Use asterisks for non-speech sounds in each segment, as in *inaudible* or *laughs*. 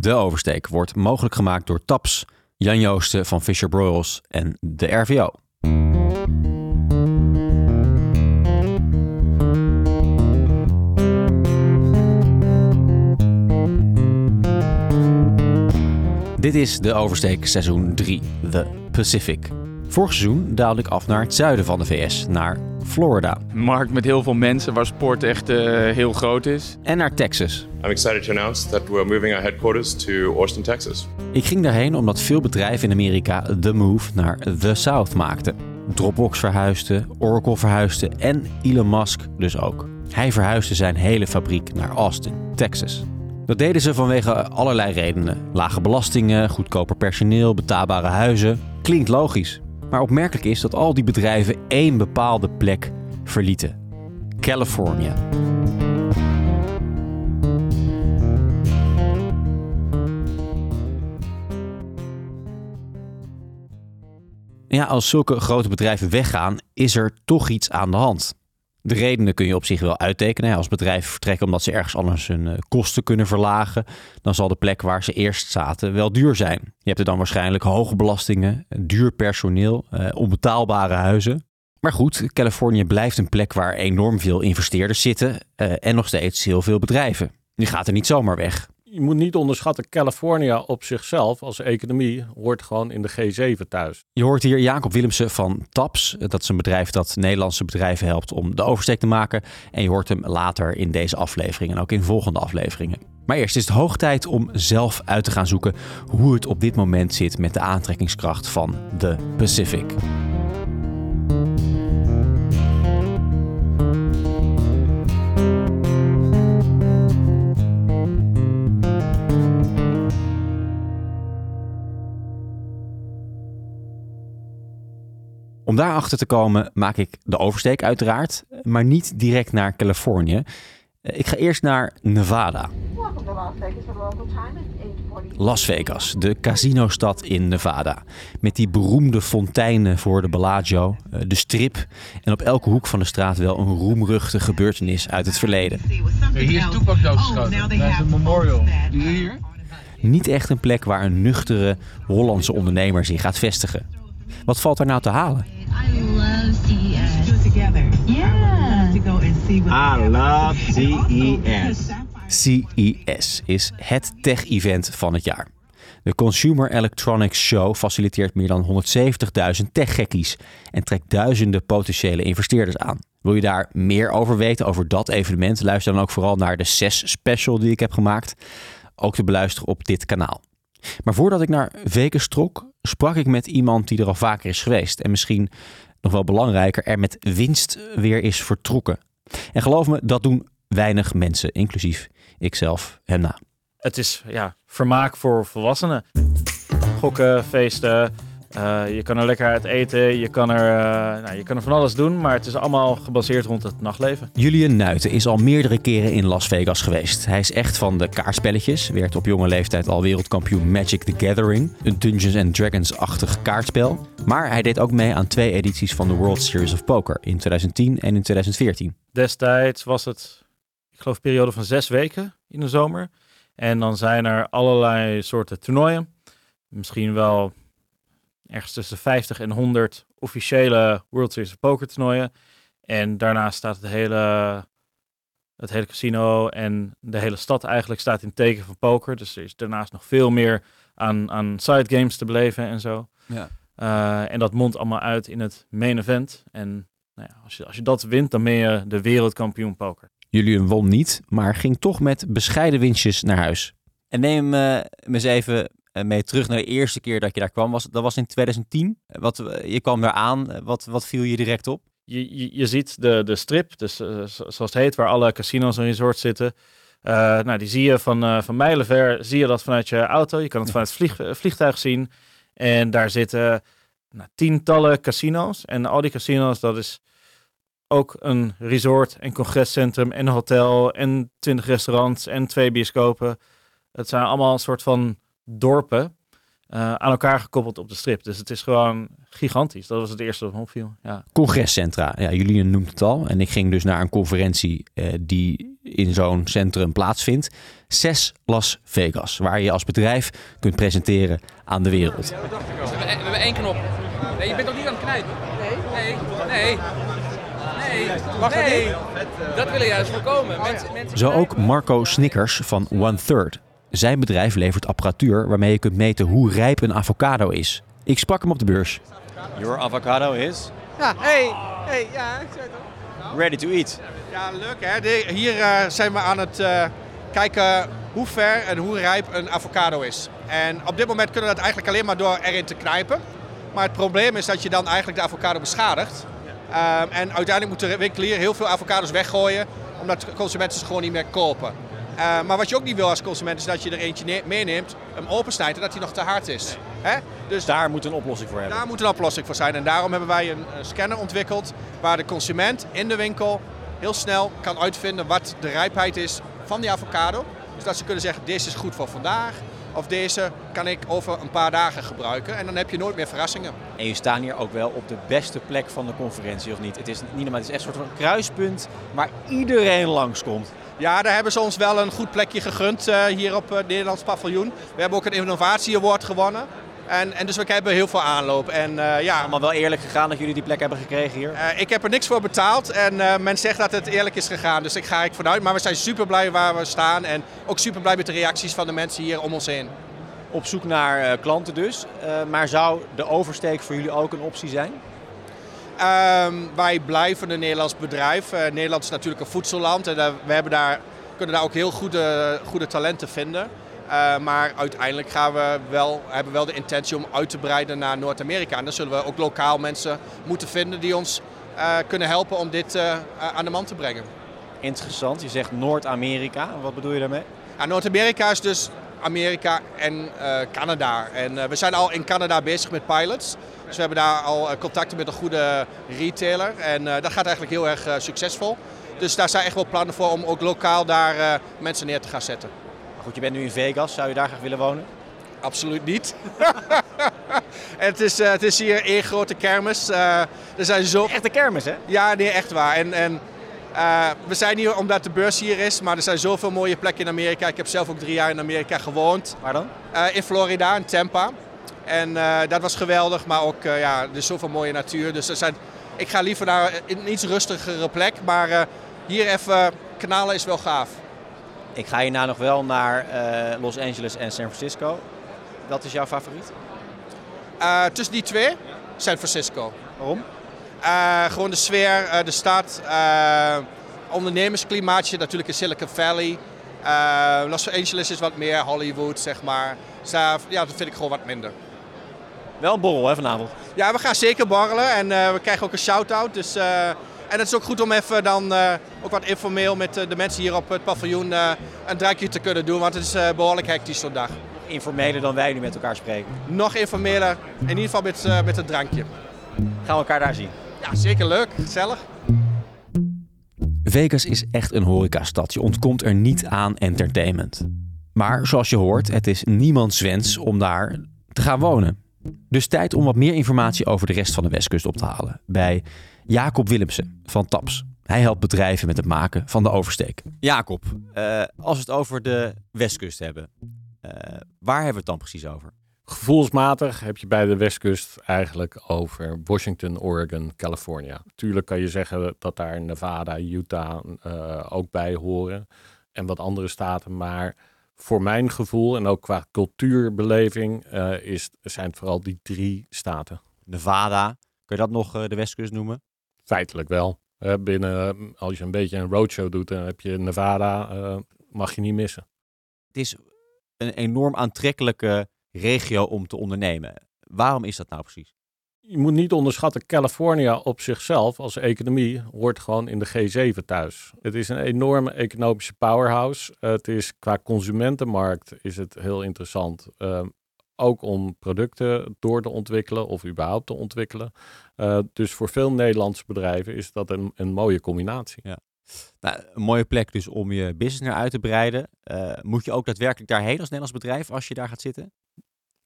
De oversteek wordt mogelijk gemaakt door TAPS, Jan Joosten van Fisher Broyles en de RVO. Dit is de oversteek seizoen 3, The Pacific. Vorig seizoen daalde ik af naar het zuiden van de VS, naar Florida. Een markt met heel veel mensen waar sport echt uh, heel groot is. En naar Texas. I'm excited to announce that we're moving our headquarters to Austin, Texas. Ik ging daarheen omdat veel bedrijven in Amerika de move naar the South maakten. Dropbox verhuisde, Oracle verhuisde en Elon Musk dus ook. Hij verhuisde zijn hele fabriek naar Austin, Texas. Dat deden ze vanwege allerlei redenen. Lage belastingen, goedkoper personeel, betaalbare huizen. Klinkt logisch. Maar opmerkelijk is dat al die bedrijven één bepaalde plek verlieten: Californië. Ja, als zulke grote bedrijven weggaan, is er toch iets aan de hand. De redenen kun je op zich wel uittekenen. Als bedrijven vertrekken omdat ze ergens anders hun eh, kosten kunnen verlagen, dan zal de plek waar ze eerst zaten wel duur zijn. Je hebt er dan waarschijnlijk hoge belastingen, duur personeel, eh, onbetaalbare huizen. Maar goed, Californië blijft een plek waar enorm veel investeerders zitten eh, en nog steeds heel veel bedrijven. Die gaat er niet zomaar weg je moet niet onderschatten, California op zichzelf als economie hoort gewoon in de G7 thuis. Je hoort hier Jacob Willemsen van TAPS. Dat is een bedrijf dat Nederlandse bedrijven helpt om de oversteek te maken. En je hoort hem later in deze aflevering en ook in volgende afleveringen. Maar eerst is het hoog tijd om zelf uit te gaan zoeken hoe het op dit moment zit met de aantrekkingskracht van de Pacific. Om daarachter te komen maak ik de oversteek uiteraard, maar niet direct naar Californië. Ik ga eerst naar Nevada. Las Vegas, de casinostad in Nevada. Met die beroemde fonteinen voor de Bellagio, eh, de strip en op elke hoek van de straat wel een roemruchte gebeurtenis uit het verleden. Hier is Tupac doodgeschoten. Dat is een memorial. Hier? Niet echt een plek waar een nuchtere Hollandse ondernemer zich gaat vestigen. Wat valt er nou te halen? I love CES. Do it together. Yeah. To go and see what I love CES. CES is het tech-event van het jaar. De Consumer Electronics Show faciliteert meer dan 170.000 techgekkies en trekt duizenden potentiële investeerders aan. Wil je daar meer over weten over dat evenement? Luister dan ook vooral naar de CES special die ik heb gemaakt. Ook te beluisteren op dit kanaal. Maar voordat ik naar Vegas trok, sprak ik met iemand die er al vaker is geweest. En misschien nog wel belangrijker, er met winst weer is vertrokken. En geloof me, dat doen weinig mensen, inclusief ikzelf en na. Het is ja, vermaak voor volwassenen. Gokken, feesten, uh, je kan er lekker uit eten, je kan, er, uh, nou, je kan er van alles doen, maar het is allemaal gebaseerd rond het nachtleven. Julian Nuiten is al meerdere keren in Las Vegas geweest. Hij is echt van de kaartspelletjes, werd op jonge leeftijd al wereldkampioen Magic the Gathering, een Dungeons and Dragons-achtig kaartspel. Maar hij deed ook mee aan twee edities van de World Series of Poker in 2010 en in 2014. Destijds was het, ik geloof, een periode van zes weken in de zomer. En dan zijn er allerlei soorten toernooien. Misschien wel ergens tussen de 50 en 100 officiële World Series of Poker toernooien. En daarnaast staat het hele, het hele casino en de hele stad eigenlijk staat in teken van poker. Dus er is daarnaast nog veel meer aan, aan side games te beleven en zo. Ja. Uh, en dat mondt allemaal uit in het main event. En nou ja, als, je, als je dat wint, dan ben je de wereldkampioen poker. Jullie won niet, maar ging toch met bescheiden winstjes naar huis. En neem uh, me eens even eh, mee terug naar de eerste keer dat je daar kwam. Was, dat was in 2010. Wat, eh, je kwam daar aan. Eh, wat, wat viel je direct op? Je, je, je ziet de, de strip, dus, zoals het heet, waar alle casinos en resorts zitten. nou, die zie je van, uh, van mijlenver, zie je dat vanuit je auto. Je kan het *laughs* vanuit het vlieg, vliegtuig zien. En daar zitten nou, tientallen casino's. En al die casino's, dat is ook een resort en congrescentrum en hotel en twintig restaurants en twee bioscopen. Het zijn allemaal een soort van dorpen uh, aan elkaar gekoppeld op de strip. Dus het is gewoon gigantisch. Dat was het eerste wat me opviel. Ja. Congrescentra, ja, jullie noemt het al. En ik ging dus naar een conferentie uh, die in zo'n centrum plaatsvindt. CES Las Vegas, waar je als bedrijf kunt presenteren aan de wereld. We hebben één knop. Nee, je bent toch niet aan het knijpen? Nee. Nee. Nee. Nee. Nee. Dat willen juist voorkomen. Mensen, mensen Zo ook Marco Snickers van One Third. Zijn bedrijf levert apparatuur waarmee je kunt meten hoe rijp een avocado is. Ik sprak hem op de beurs. Your avocado is Ja, hey, hey, ja, ik zei het al. ready to eat. Ja, leuk hè. De- hier eh, zijn we aan het eh, kijken hoe ver en hoe rijp een avocado is. En op dit moment kunnen we dat eigenlijk alleen maar door erin te knijpen. Maar het probleem is dat je dan eigenlijk de avocado beschadigt. Ehm, en uiteindelijk moet de winkelier heel veel avocados weggooien, omdat de consumenten ze gewoon niet meer kopen. Eh, maar wat je ook niet wil als consument is dat je er eentje ne- meeneemt, hem opensnijdt en dat hij nog te hard is. Hè? Dus Daar moet een oplossing voor hebben. daar moet een oplossing voor zijn. En daarom hebben wij een, een scanner ontwikkeld waar de consument in de winkel heel snel kan uitvinden wat de rijpheid is van die avocado. Dus dat ze kunnen zeggen, deze is goed voor vandaag. Of deze kan ik over een paar dagen gebruiken. En dan heb je nooit meer verrassingen. En je staan hier ook wel op de beste plek van de conferentie, of niet? Het is niet normaal, het is echt een soort van kruispunt waar iedereen langskomt. Ja, daar hebben ze ons wel een goed plekje gegund eh, hier op het Nederlands paviljoen. We hebben ook een innovatie award gewonnen. En, en dus we hebben heel veel aanloop. En eh, ja, Allemaal wel eerlijk gegaan dat jullie die plek hebben gekregen hier. Eh, ik heb er niks voor betaald en eh, men zegt dat het eerlijk is gegaan. Dus ik ga ik vanuit. Maar we zijn super blij waar we staan en ook super blij met de reacties van de mensen hier om ons heen. Op zoek naar eh, klanten dus. Eh, maar zou de oversteek voor jullie ook een optie zijn? Ehm, wij blijven een Nederlands bedrijf. Eh, Nederland is natuurlijk een voedselland en we hebben daar, kunnen daar ook heel goede, goede talenten vinden. Eh, maar uiteindelijk gaan we wel, hebben we wel de intentie om uit te breiden naar Noord-Amerika. En dan zullen we ook lokaal mensen moeten vinden die ons eh, kunnen helpen om dit aan de man te brengen. Interessant. Je zegt Noord-Amerika. Wat bedoel je daarmee? Noord-Amerika is dus Amerika en eh, Canada. En eh, we zijn al in Canada bezig met pilots. Dus we hebben daar al eh, contacten met een goede retailer. En dat gaat eigenlijk heel erg succesvol. Dus daar zijn echt wel plannen voor om ook lokaal daar mensen neer te gaan zetten. Maar goed, je bent nu in Vegas. Zou je daar graag willen wonen? Absoluut niet. *laughs* het, is, het is hier één grote kermis. Er zijn zo... Echte kermis, hè? Ja, nee, echt waar. En, en eh, we zijn hier omdat de beurs hier is, maar er zijn zoveel mooie plekken in Amerika. Ik heb zelf ook drie jaar in Amerika gewoond. Waar dan? Eh, in Florida, in Tampa. En eh, dat was geweldig, maar ook ja, er is zoveel mooie natuur. Dus er zijn, ik ga liever naar een iets rustigere plek, maar hier even kanalen is wel gaaf. Ik ga hierna nog wel naar Los Angeles en San Francisco. Wat is jouw favoriet? Tussen die twee, San Francisco. Waarom? Eh, gewoon de sfeer, eh, de stad, eh, ondernemersklimaatje natuurlijk in Silicon Valley. Los Angeles is wat meer Hollywood, zeg maar. Dus daar, ja, dat vind ik gewoon wat minder. Wel een borrel, hè, vanavond. Ja, we gaan zeker borrelen en we krijgen ook een shout-out. Dus, en het is ook goed om even dan ook wat informeel met de mensen hier op het paviljoen een drankje te kunnen doen. Want het is eh, behoorlijk hectisch zo'n dag. Informeler dan wij nu met elkaar spreken. Nog informeler, in ieder geval met, met het drankje. Gaan we elkaar daar zien. Ja, zeker leuk, gezellig. Vegas is echt een horecastad. Je ontkomt er niet aan entertainment. Maar zoals je hoort, het is niemands wens om daar te gaan wonen. Dus tijd om wat meer informatie over de rest van de Westkust op te halen. Bij Jacob Willemsen van TAPS. Hij helpt bedrijven met het maken van de oversteek. Jacob, eh, als we het over de Westkust hebben, eh, waar hebben we het dan precies over? Gevoelsmatig heb je bij de Westkust eigenlijk over Washington, Oregon, California. Tuurlijk kan je zeggen dat daar Nevada, Utah eh, ook bij horen en wat andere staten. Maar voor mijn gevoel en ook qua cultuurbeleving eh, is, zijn het vooral die drie staten. Nevada, kun je dat nog eh, de Westkust noemen? Feitelijk wel. Binnen, als je een beetje een roadshow doet, dan heb je Nevada, mag je niet missen. Het is een enorm aantrekkelijke regio om te ondernemen. Waarom is dat nou precies? Je moet niet onderschatten, California op zichzelf als economie hoort gewoon in de G7 thuis. Het is een enorme economische powerhouse. Het is qua consumentenmarkt is het heel interessant. eh, ook om producten door te ontwikkelen of überhaupt te ontwikkelen. Eh, dus voor veel Nederlandse bedrijven is dat een, een mooie combinatie. Nou, een mooie plek dus om je business naar uit te breiden. Eh, moet je ook daadwerkelijk daarheen als Nederlands bedrijf als je daar gaat zitten?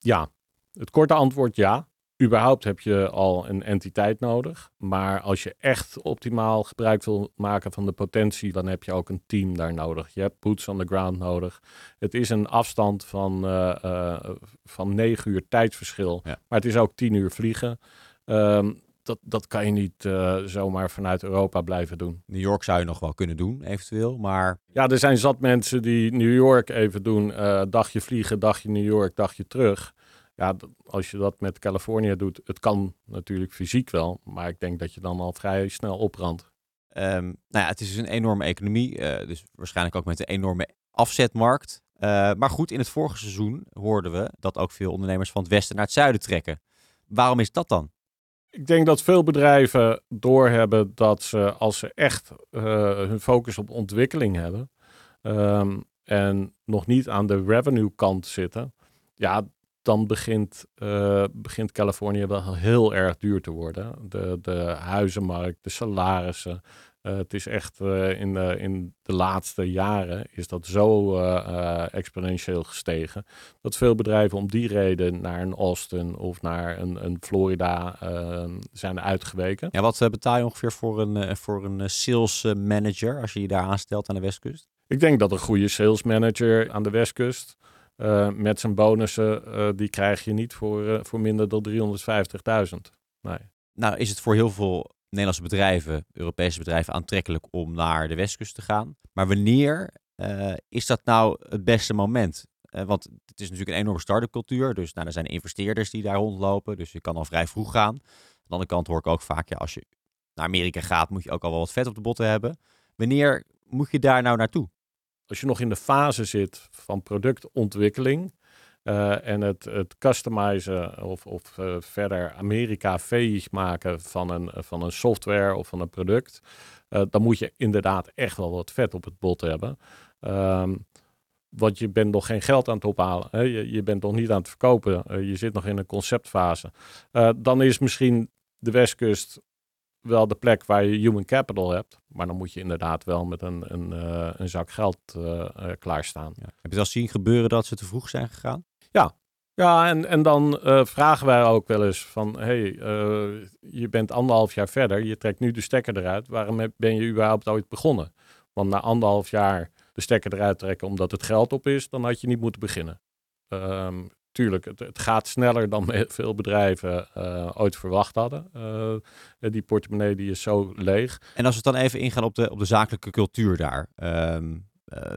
Ja, het korte antwoord ja. überhaupt heb je al een entiteit nodig. Maar als je echt optimaal gebruik wil maken van de potentie, dan heb je ook een team daar nodig. Je hebt boots on the ground nodig. Het is een afstand van, uh, uh, van 9 uur tijdsverschil. Ja. Maar het is ook 10 uur vliegen. Um, dat, dat kan je niet uh, zomaar vanuit Europa blijven doen. New York zou je nog wel kunnen doen, eventueel, maar... Ja, er zijn zat mensen die New York even doen. Uh, dagje vliegen, dagje New York, dagje terug. Ja, als je dat met Californië doet, het kan natuurlijk fysiek wel. Maar ik denk dat je dan al vrij snel opbrandt. Um, nou ja, het is dus een enorme economie. Uh, dus waarschijnlijk ook met een enorme afzetmarkt. maar goed, in het vorige seizoen hoorden we dat ook veel ondernemers van het westen naar het zuiden trekken. Waarom is dat dan? Ik denk dat veel bedrijven doorhebben dat ze, als ze echt uh, hun focus op ontwikkeling hebben um, en nog niet aan de revenue kant zitten, ja, dan begint, uh, begint Californië wel heel erg duur te worden. De, de huizenmarkt, de salarissen. Uh, het is echt uh, in, de, in de laatste jaren is dat zo exponentieel gestegen. Dat veel bedrijven om die reden naar een Austin of naar een, een Florida zijn uitgeweken. Ja, wat betaal je ongeveer voor een, voor een sales manager als je je daar aanstelt aan de westkust? Ik denk dat een goede sales manager aan de westkust met zijn bonussen, die krijg je niet voor, voor minder dan 350.000. Nee. Nou is het voor heel veel Nederlandse bedrijven, Europese bedrijven aantrekkelijk om naar de westkust te gaan. Maar wanneer is dat nou het beste moment? want het is natuurlijk een enorme start-up cultuur. Dus nou, er zijn investeerders die daar rondlopen. Dus je kan al vrij vroeg gaan. Aan de andere kant hoor ik ook vaak, ja, als je naar Amerika gaat, moet je ook al wel wat vet op de botten hebben. Wanneer moet je daar nou naartoe? als je nog in de fase zit van productontwikkeling uh, en het, het customizen of, of uh, verder Amerika veeg maken van een, van een software of van een product, uh, dan moet je inderdaad echt wel wat vet op het bot hebben. Um, want je bent nog geen geld aan het ophalen. Hè? Je, bent nog niet aan het verkopen. je zit nog in een conceptfase. dan is misschien de Westkust wel de plek waar je human capital hebt. Maar dan moet je inderdaad wel met een, een, een zak geld uh, klaarstaan. Heb je al zien gebeuren dat ze te vroeg zijn gegaan? Ja. Ja, en, en dan vragen wij ook wel eens van... hey, je bent anderhalf jaar verder, je trekt nu de stekker eruit. Waarom ben je überhaupt ooit begonnen? Want na anderhalf jaar de stekker eruit trekken omdat het geld op is... dan had je niet moeten beginnen. Um, tuurlijk, het, het, gaat sneller dan *laughs* veel bedrijven uh, ooit verwacht hadden. Die portemonnee die is zo leeg. En als we dan even ingaan op de, op de zakelijke cultuur daar. Um,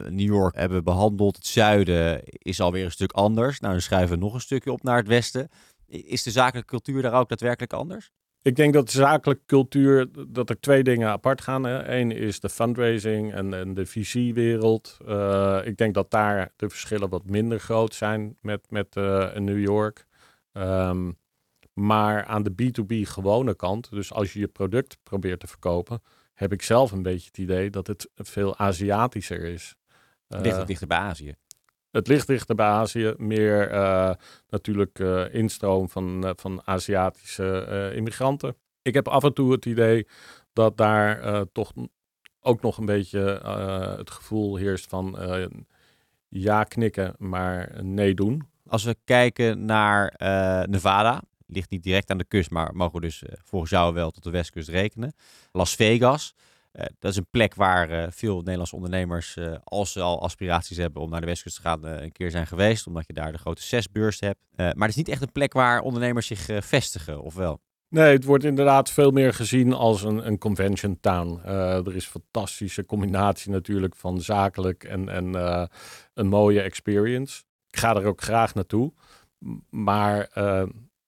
New York hebben behandeld. Het zuiden is alweer een stuk anders. Nou, dan schrijven we nog een stukje op naar het westen. Is de zakelijke cultuur daar ook daadwerkelijk anders? Ik denk dat de zakelijke cultuur, dat er twee dingen apart gaan. Eén is de fundraising en, de visiewereld. Uh, ik denk dat daar de verschillen wat minder groot zijn met, met uh, New York. Um, maar aan de B2B gewone kant, dus als je je product probeert te verkopen, heb ik zelf een beetje het idee dat het veel Aziatischer is. Uh, ligt het dichter bij Azië? Het ligt dichter bij Azië, meer uh, natuurlijk uh, instroom van, van Aziatische immigranten. Ik heb af en toe het idee dat daar toch ook nog een beetje het gevoel heerst van ja knikken, maar nee doen. Als we kijken naar Nevada, ligt niet direct aan de kust, maar mogen we dus volgens jou wel tot de westkust rekenen. Las Vegas, uh, dat is een plek waar uh, veel Nederlandse ondernemers, als ze al aspiraties hebben om naar de Westkust te gaan, een keer zijn geweest. Omdat je daar de grote zesbeurs hebt. maar het is niet echt een plek waar ondernemers zich vestigen, of wel? Nee, het wordt inderdaad veel meer gezien als een, een convention town. er is een fantastische combinatie natuurlijk van zakelijk en, en een mooie experience. Ik ga er ook graag naartoe. Maar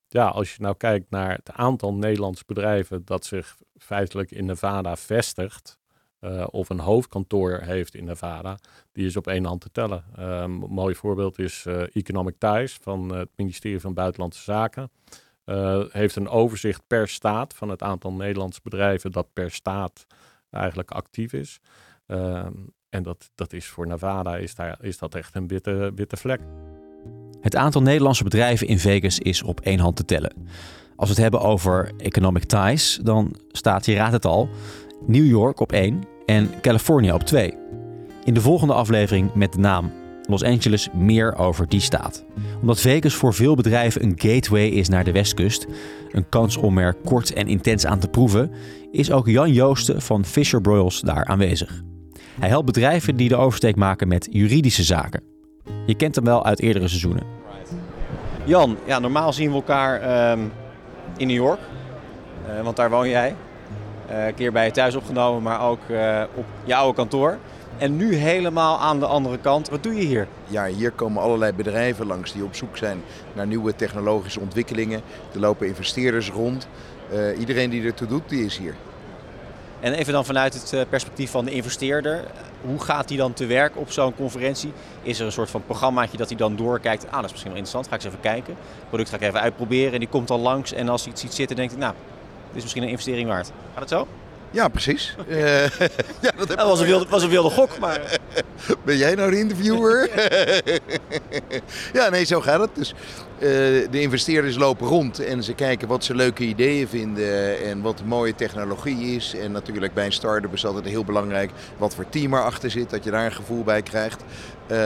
ja, als je nou kijkt naar het aantal Nederlandse bedrijven dat zich feitelijk in Nevada vestigt, uh, of een hoofdkantoor heeft in Nevada, die is op één hand te tellen. Um, een mooi voorbeeld is uh, Economic Ties van het ministerie van Buitenlandse Zaken. Uh, heeft een overzicht per staat van het aantal Nederlandse bedrijven dat per staat eigenlijk actief is. Um, en dat, dat is voor Nevada is, daar, is dat echt een witte, witte vlek. Het aantal Nederlandse bedrijven in Vegas is op één hand te tellen. Als we het hebben over economic ties, dan staat, je raadt het al, New York op één en Californië op twee. In de volgende aflevering met de naam Los Angeles meer over die staat. Omdat Vegas voor veel bedrijven een gateway is naar de westkust, een kans om er kort en intens aan te proeven, is ook Jan Joosten van Fisher Broyles daar aanwezig. Hij helpt bedrijven die de oversteek maken met juridische zaken. Je kent hem wel uit eerdere seizoenen. Jan, ja, normaal zien we elkaar ehm, in New York, uh, want daar woon jij. Uh, een keer bij je thuis opgenomen, maar ook uh, op je oude kantoor. En nu helemaal aan de andere kant. Wat doe je hier? Ja, hier komen allerlei bedrijven langs die op zoek zijn naar nieuwe technologische ontwikkelingen. Er lopen investeerders rond. Uh, iedereen die ertoe doet, die is hier. En even dan vanuit het perspectief van de investeerder. Hoe gaat die dan te werk op zo'n conferentie? Is er een soort van programmaatje dat hij dan doorkijkt? Ah, dat is misschien wel interessant. Ga ik eens even kijken. Het product ga ik even uitproberen. En die komt dan langs. En als hij iets ziet zitten, denkt hij, nou, dit is misschien een investering waard. Gaat het zo? Ja, precies. *laughs* Uh, *laughs* ja, dat, dat was, een wilde, was een wilde gok, maar... *laughs* Ben jij nou de interviewer? ja, nee, zo gaat het. Dus uh, de investeerders lopen rond en ze kijken wat ze leuke ideeën vinden en wat mooie technologie is. En natuurlijk bij een start-up is altijd heel belangrijk wat voor team erachter zit, dat je daar een gevoel bij krijgt. Uh,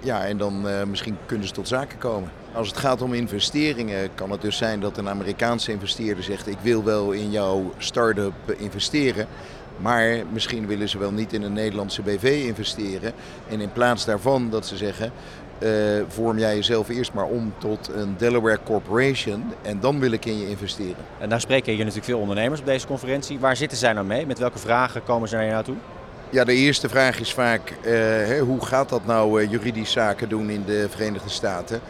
ja, en dan misschien kunnen ze tot zaken komen. Als het gaat om investeringen kan het dus zijn dat een Amerikaanse investeerder zegt ik wil wel in jouw start-up investeren. Maar misschien willen ze wel niet in een Nederlandse BV investeren. En in plaats daarvan dat ze zeggen uh, vorm jij jezelf eerst maar om tot een Delaware Corporation en dan wil ik in je investeren. En daar spreken hier natuurlijk veel ondernemers op deze conferentie. Waar zitten zij nou mee? Met welke vragen komen ze naar je naartoe? Ja, de eerste vraag is vaak uh, hoe gaat dat nou uh, juridisch zaken doen in de Verenigde Staten?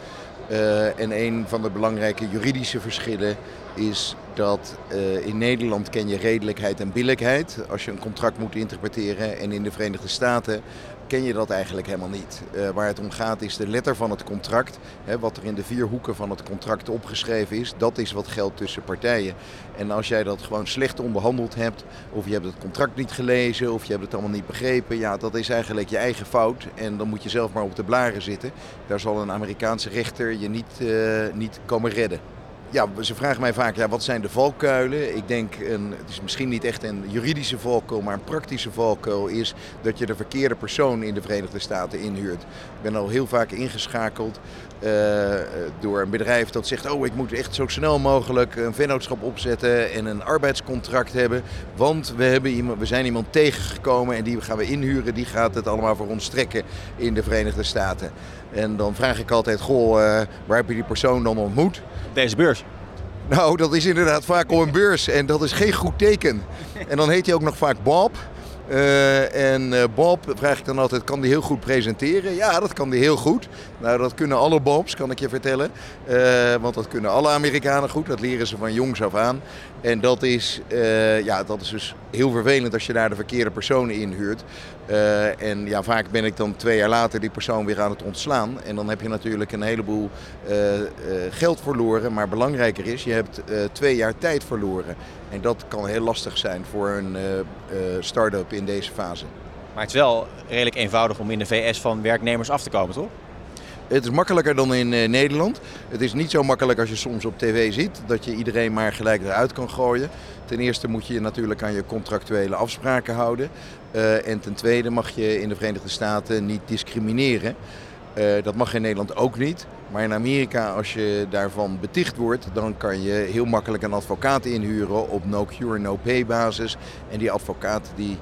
Uh, en een van de belangrijke juridische verschillen is dat uh, in Nederland ken je redelijkheid en billijkheid als je een contract moet interpreteren. En in de Verenigde Staten ken je dat eigenlijk helemaal niet. Uh, waar het om gaat is de letter van het contract. Hè, wat er in de vier hoeken van het contract opgeschreven is, dat is wat geldt tussen partijen. En als jij dat gewoon slecht onderhandeld hebt, of je hebt het contract niet gelezen, of je hebt het allemaal niet begrepen, ja, dat is eigenlijk je eigen fout. En dan moet je zelf maar op de blaren zitten. Daar zal een Amerikaanse rechter je niet, uh, niet komen redden ja, ze vragen mij vaak, ja, wat zijn de valkuilen? Ik denk, een, het is misschien niet echt een juridische valkuil, maar een praktische valkuil is dat je de verkeerde persoon in de Verenigde Staten inhuurt. Ik ben al heel vaak ingeschakeld uh, door een bedrijf dat zegt, oh, ik moet echt zo snel mogelijk een vennootschap opzetten en een arbeidscontract hebben, want we, hebben iemand, we zijn iemand tegengekomen en die gaan we inhuren, die gaat het allemaal voor ons trekken in de Verenigde Staten. En dan vraag ik altijd, goh, uh, waar heb je die persoon dan ontmoet? Deze beurs. Nou, dat is inderdaad vaak op een beurs en dat is geen goed teken. En dan heet hij ook nog vaak Bob. Uh, en uh, Bob vraag ik dan altijd, kan die heel goed presenteren? Ja, dat kan die heel goed. Nou, dat kunnen alle Bobs, kan ik je vertellen. Uh, want dat kunnen alle Amerikanen goed. Dat leren ze van jongs af aan. En dat is, ja, dat is dus heel vervelend als je daar de verkeerde personen inhuurt. en ja, vaak ben ik dan twee jaar later die persoon weer aan het ontslaan. En dan heb je natuurlijk een heleboel geld verloren. Maar belangrijker is, je hebt twee jaar tijd verloren. En dat kan heel lastig zijn voor een uh, uh, start-up in deze fase. Maar het is wel redelijk eenvoudig om in de VS van werknemers af te komen, toch? Het is makkelijker dan in uh, Nederland. Het is niet zo makkelijk als je soms op tv ziet, dat je iedereen maar gelijk eruit kan gooien. Ten eerste moet je je natuurlijk aan je contractuele afspraken houden. en ten tweede mag je in de Verenigde Staten niet discrimineren. Uh, dat mag in Nederland ook niet. Maar in Amerika, als je daarvan beticht wordt, dan kan je heel makkelijk een advocaat inhuren op no cure, no pay basis. En die advocaat die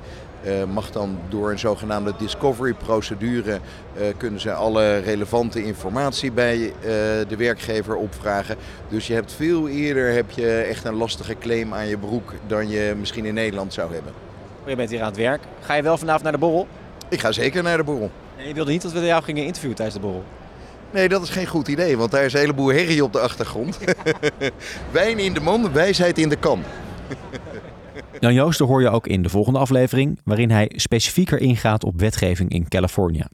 uh, mag dan door een zogenaamde discovery procedure uh, kunnen ze alle relevante informatie bij de werkgever opvragen. Dus je hebt veel eerder heb je echt een lastige claim aan je broek dan je misschien in Nederland zou hebben. Je bent hier aan het werk. Ga je wel vanavond naar de borrel? Ik ga zeker naar de borrel. En je wilde niet dat we jou gingen interviewen tijdens de borrel? Nee, dat is geen goed idee, want daar is een heleboel herrie op de achtergrond. *laughs* Wijn in de mond, wijsheid in de kan. *laughs* Jan Joosten hoor je ook in de volgende aflevering, waarin hij specifieker ingaat op wetgeving in Californië.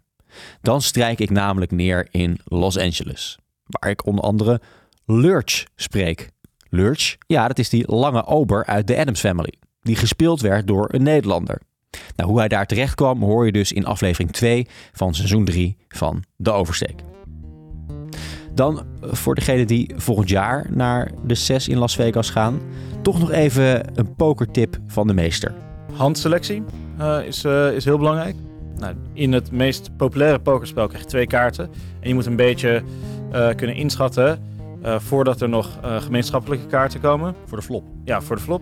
Dan strijk ik namelijk neer in Los Angeles, waar ik onder andere Lurch spreek. Lurch, ja, dat is die lange ober uit de Adams Family, die gespeeld werd door een Nederlander. Nou, hoe hij daar terecht kwam hoor je dus in aflevering 2 van seizoen 3 van De Oversteek. Dan eh, voor degenen die volgend jaar naar de 6 in Las Vegas gaan, toch nog even een pokertip van de meester. Handselectie uh, is, uh, is heel belangrijk. Nou, in het meest populaire pokerspel krijg je twee kaarten. En je moet een beetje uh, kunnen inschatten uh, voordat er nog uh, gemeenschappelijke kaarten komen. Voor de flop? Ja, voor de flop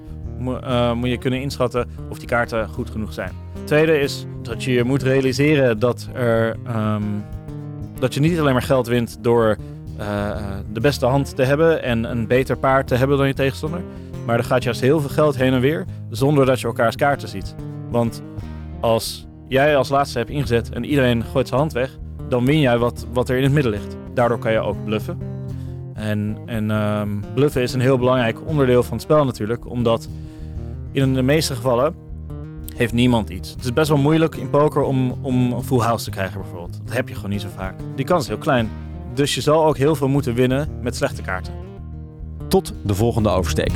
moet je kunnen inschatten of die kaarten goed genoeg zijn. tweede is dat je moet realiseren dat, er, um, dat je niet alleen maar geld wint door de beste hand te hebben en een beter paard te hebben dan je tegenstander. Maar er gaat juist heel veel geld heen en weer zonder dat je elkaars kaarten ziet. Want als jij als laatste hebt ingezet en iedereen gooit zijn hand weg, dan win jij wat, wat er in het midden ligt. Daardoor kan je ook bluffen. En, en um, bluffen is een heel belangrijk onderdeel van het spel natuurlijk, omdat in de meeste gevallen heeft niemand iets. Het is best wel moeilijk in poker om, om een full house te krijgen bijvoorbeeld. Dat heb je gewoon niet zo vaak. Die kans is heel klein. Dus je zal ook heel veel moeten winnen met slechte kaarten. Tot de volgende oversteek.